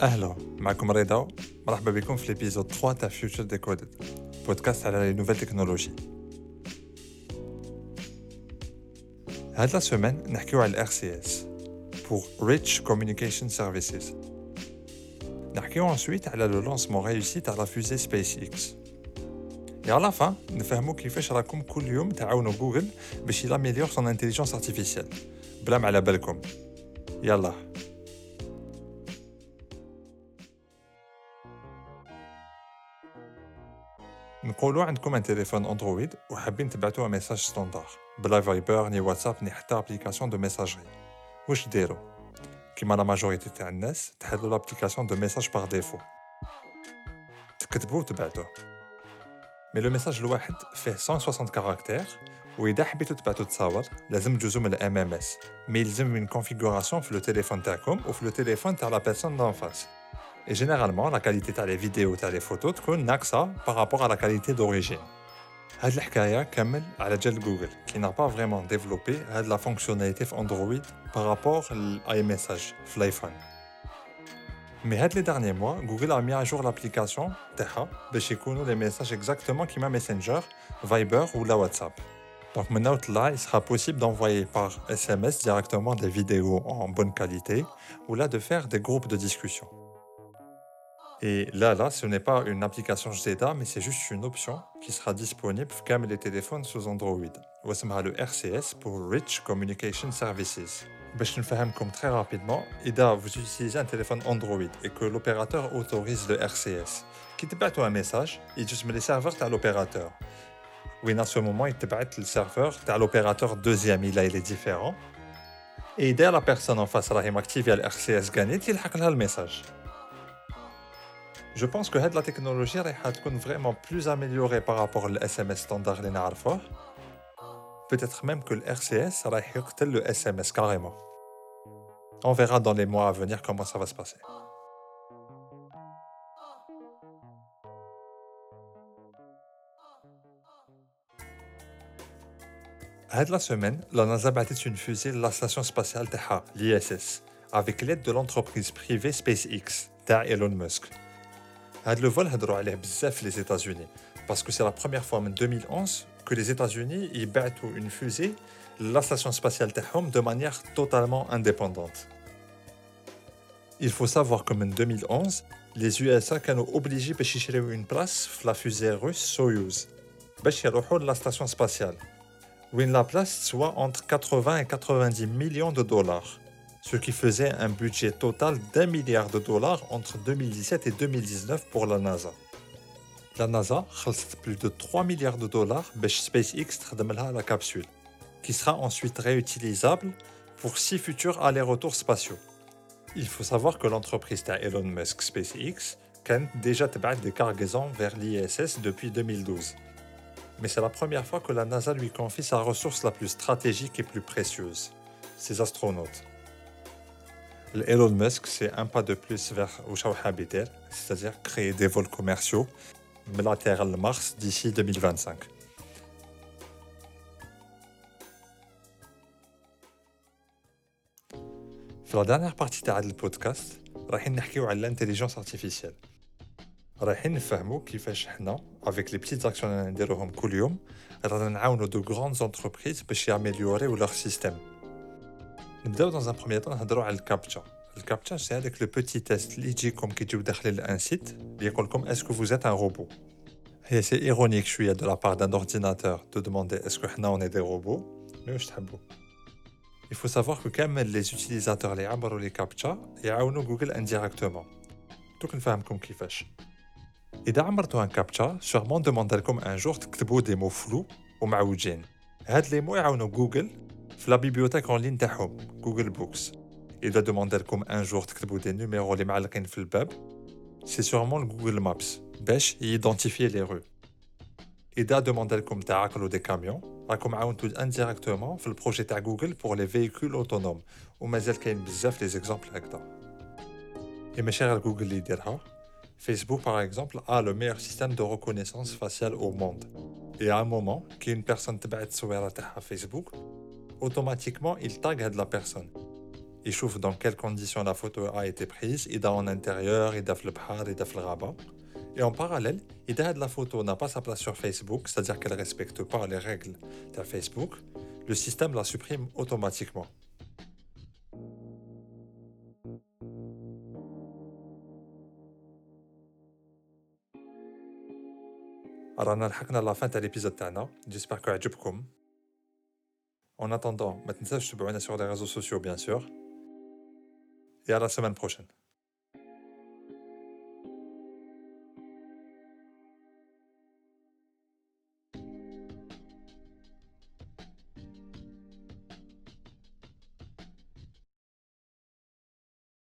اهلا معكم رضا مرحبا بكم في ليبيزود 3 تاع فيوتشر ديكودد بودكاست على لي نوفيل تكنولوجي هاد لا سيمين نحكيو على الار سي اس pour Rich Communication Services. نحكيو ensuite على لو لونسمون ريوسي تاع لا فوزي سبيس اكس Et à la fin, نفهمو كيفاش راكم كل يوم تعاونوا جوجل باش يلاميليور سون انتيليجنس ارتيفيسيال بلا ما على بالكم يلا نقولوا عندكم ان تليفون اندرويد وحابين تبعتوا ميساج ستاندار بلا فايبر ني واتساب ني حتى ابليكاسيون دو ميساجري واش ديروا كيما لا ماجوريتي تاع الناس تحلوا لابليكاسيون دو ميساج باغ ديفو تكتبوا وتبعتوه مي لو ميساج الواحد فيه 160 كاركتير واذا حبيتو تبعتو تصاور لازم تجوزو من الام ام اس مي يلزم من كونفيغوراسيون في لو تليفون تاعكم وفي لو تليفون تاع لا بيرسون دون فاس Et généralement, la qualité de les vidéos et les photos تكون ناقصة par rapport à la qualité d'origine. هاد الحكاية كامل على جال جوجل qui n'a pas vraiment développé هاد la fonctionnalité في Android par rapport l'iMessage في الايفون. Mais هاد les derniers mois, Google a mis à jour l'application تاعها باش يكونوا les messages exactement كيما Messenger, Viber ou la WhatsApp. Donc maintenant, là, il sera possible d'envoyer par SMS directement des vidéos en bonne qualité ou là de faire des groupes de discussion. Et là, là, ce n'est pas une application Zeta, mais c'est juste une option qui sera disponible comme les téléphones sous Android. Voici le RCS pour Rich Communication Services. Je vais comme très rapidement. Ida, vous utilisez un téléphone Android et que l'opérateur autorise le RCS. Te bat un message, il met les serveurs à l'opérateur. Oui, à ce moment, il te le serveur à l'opérateur deuxième. Il, il est différent. Et dès la personne en face, elle a activé le RCS gagné, il a le message. Je pense que la technologie va vraiment plus améliorée par rapport au SMS standard Peut-être même que le RCS va le SMS carrément. On verra dans les mois à venir comment ça va se passer. la semaine, la NASA a une fusée de la station spatiale l'ISS, avec l'aide de l'entreprise privée SpaceX, Elon Musk. Le vol هضروا عليه بزاف les États-Unis parce que c'est la première fois en 2011 que les États-Unis ils battent une fusée la station spatiale تاعهم de manière totalement indépendante. Il faut savoir que en 2011 les USA كانوا obligés باش يشريو une place في la fusée russe Soyuz باش يروحوا la station spatiale. Win la place soit entre 80 et 90 millions de dollars ce qui faisait un budget total d'un milliard de dollars entre 2017 et 2019 pour la NASA. La NASA a plus de 3 milliards de dollars pour SpaceX la capsule, qui sera ensuite réutilisable pour six futurs allers-retours spatiaux. Il faut savoir que l'entreprise Elon Musk SpaceX a déjà des cargaisons vers l'ISS depuis 2012. Mais c'est la première fois que la NASA lui confie sa ressource la plus stratégique et plus précieuse, ses astronautes. Elon Musk, c'est un pas de plus vers habiter, c'est-à-dire créer des vols commerciaux de la Terre à Mars d'ici 2025. Dans la dernière partie du podcast, allons parler de l'intelligence artificielle. Nous allons voir comment, avec les petites actions faisons chaque jour, nous allons aider de grandes entreprises à améliorer leur système. نبداو dans un premier temps نهضروا على الكابتشا الكابتشا سي هذاك لو بوتي تيست اللي يجيكم كي تجيو داخلين لان سيت اللي يقول لكم اسكو فوز ات ان روبو هي سي ايرونيك شويه دو لا بار دان اورديناتور دو دوموندي اسكو حنا اون دي روبو مي واش تحبوا Il faut savoir que كامل لي زوتيليزاتور اللي عبروا لي كابتشا يعاونوا جوجل انديريكتومون دوك نفهمكم كيفاش اذا عمرتوا ان كابتشا سيغمون دوموند لكم ان جور تكتبوا دي مو فلو ومعوجين هاد لي مو يعاونوا جوجل في لا بيبيوتيك اون لين تاعهم جوجل بوكس اذا دوموند لكم ان جور تكتبوا دي نيميرو اللي معلقين في الباب سي سيغمون جوجل مابس باش ييدونتيفي لي رو اذا دوموند لكم تعاقلوا دي كاميون راكم عاونتوا انديريكتومون في البروجي تاع جوجل بور لي فييكول اوتونوم ومازال كاين بزاف لي زيكزامبل هكذا اي ماشي غير جوجل اللي يديرها Facebook, par exemple, a le meilleur système de reconnaissance faciale au monde. Et à un moment, qu'une personne te bat sur Facebook, automatiquement, il tag de la personne. يشوف dans quelles conditions la photo a été prise إذا en intérieur إذا في البحر إذا في الغابة et en parallèle إذا la photo n'a pas sa place sur Facebook c'est-à-dire qu'elle respecte pas les règles de Facebook le système la supprime automatiquement رانا لحقنا لا فان تاع ليبيزود تاعنا جيسبر كو عجبكم en attendant, maintenant, je suis sur les réseaux sociaux, bien sûr. Et à la semaine prochaine.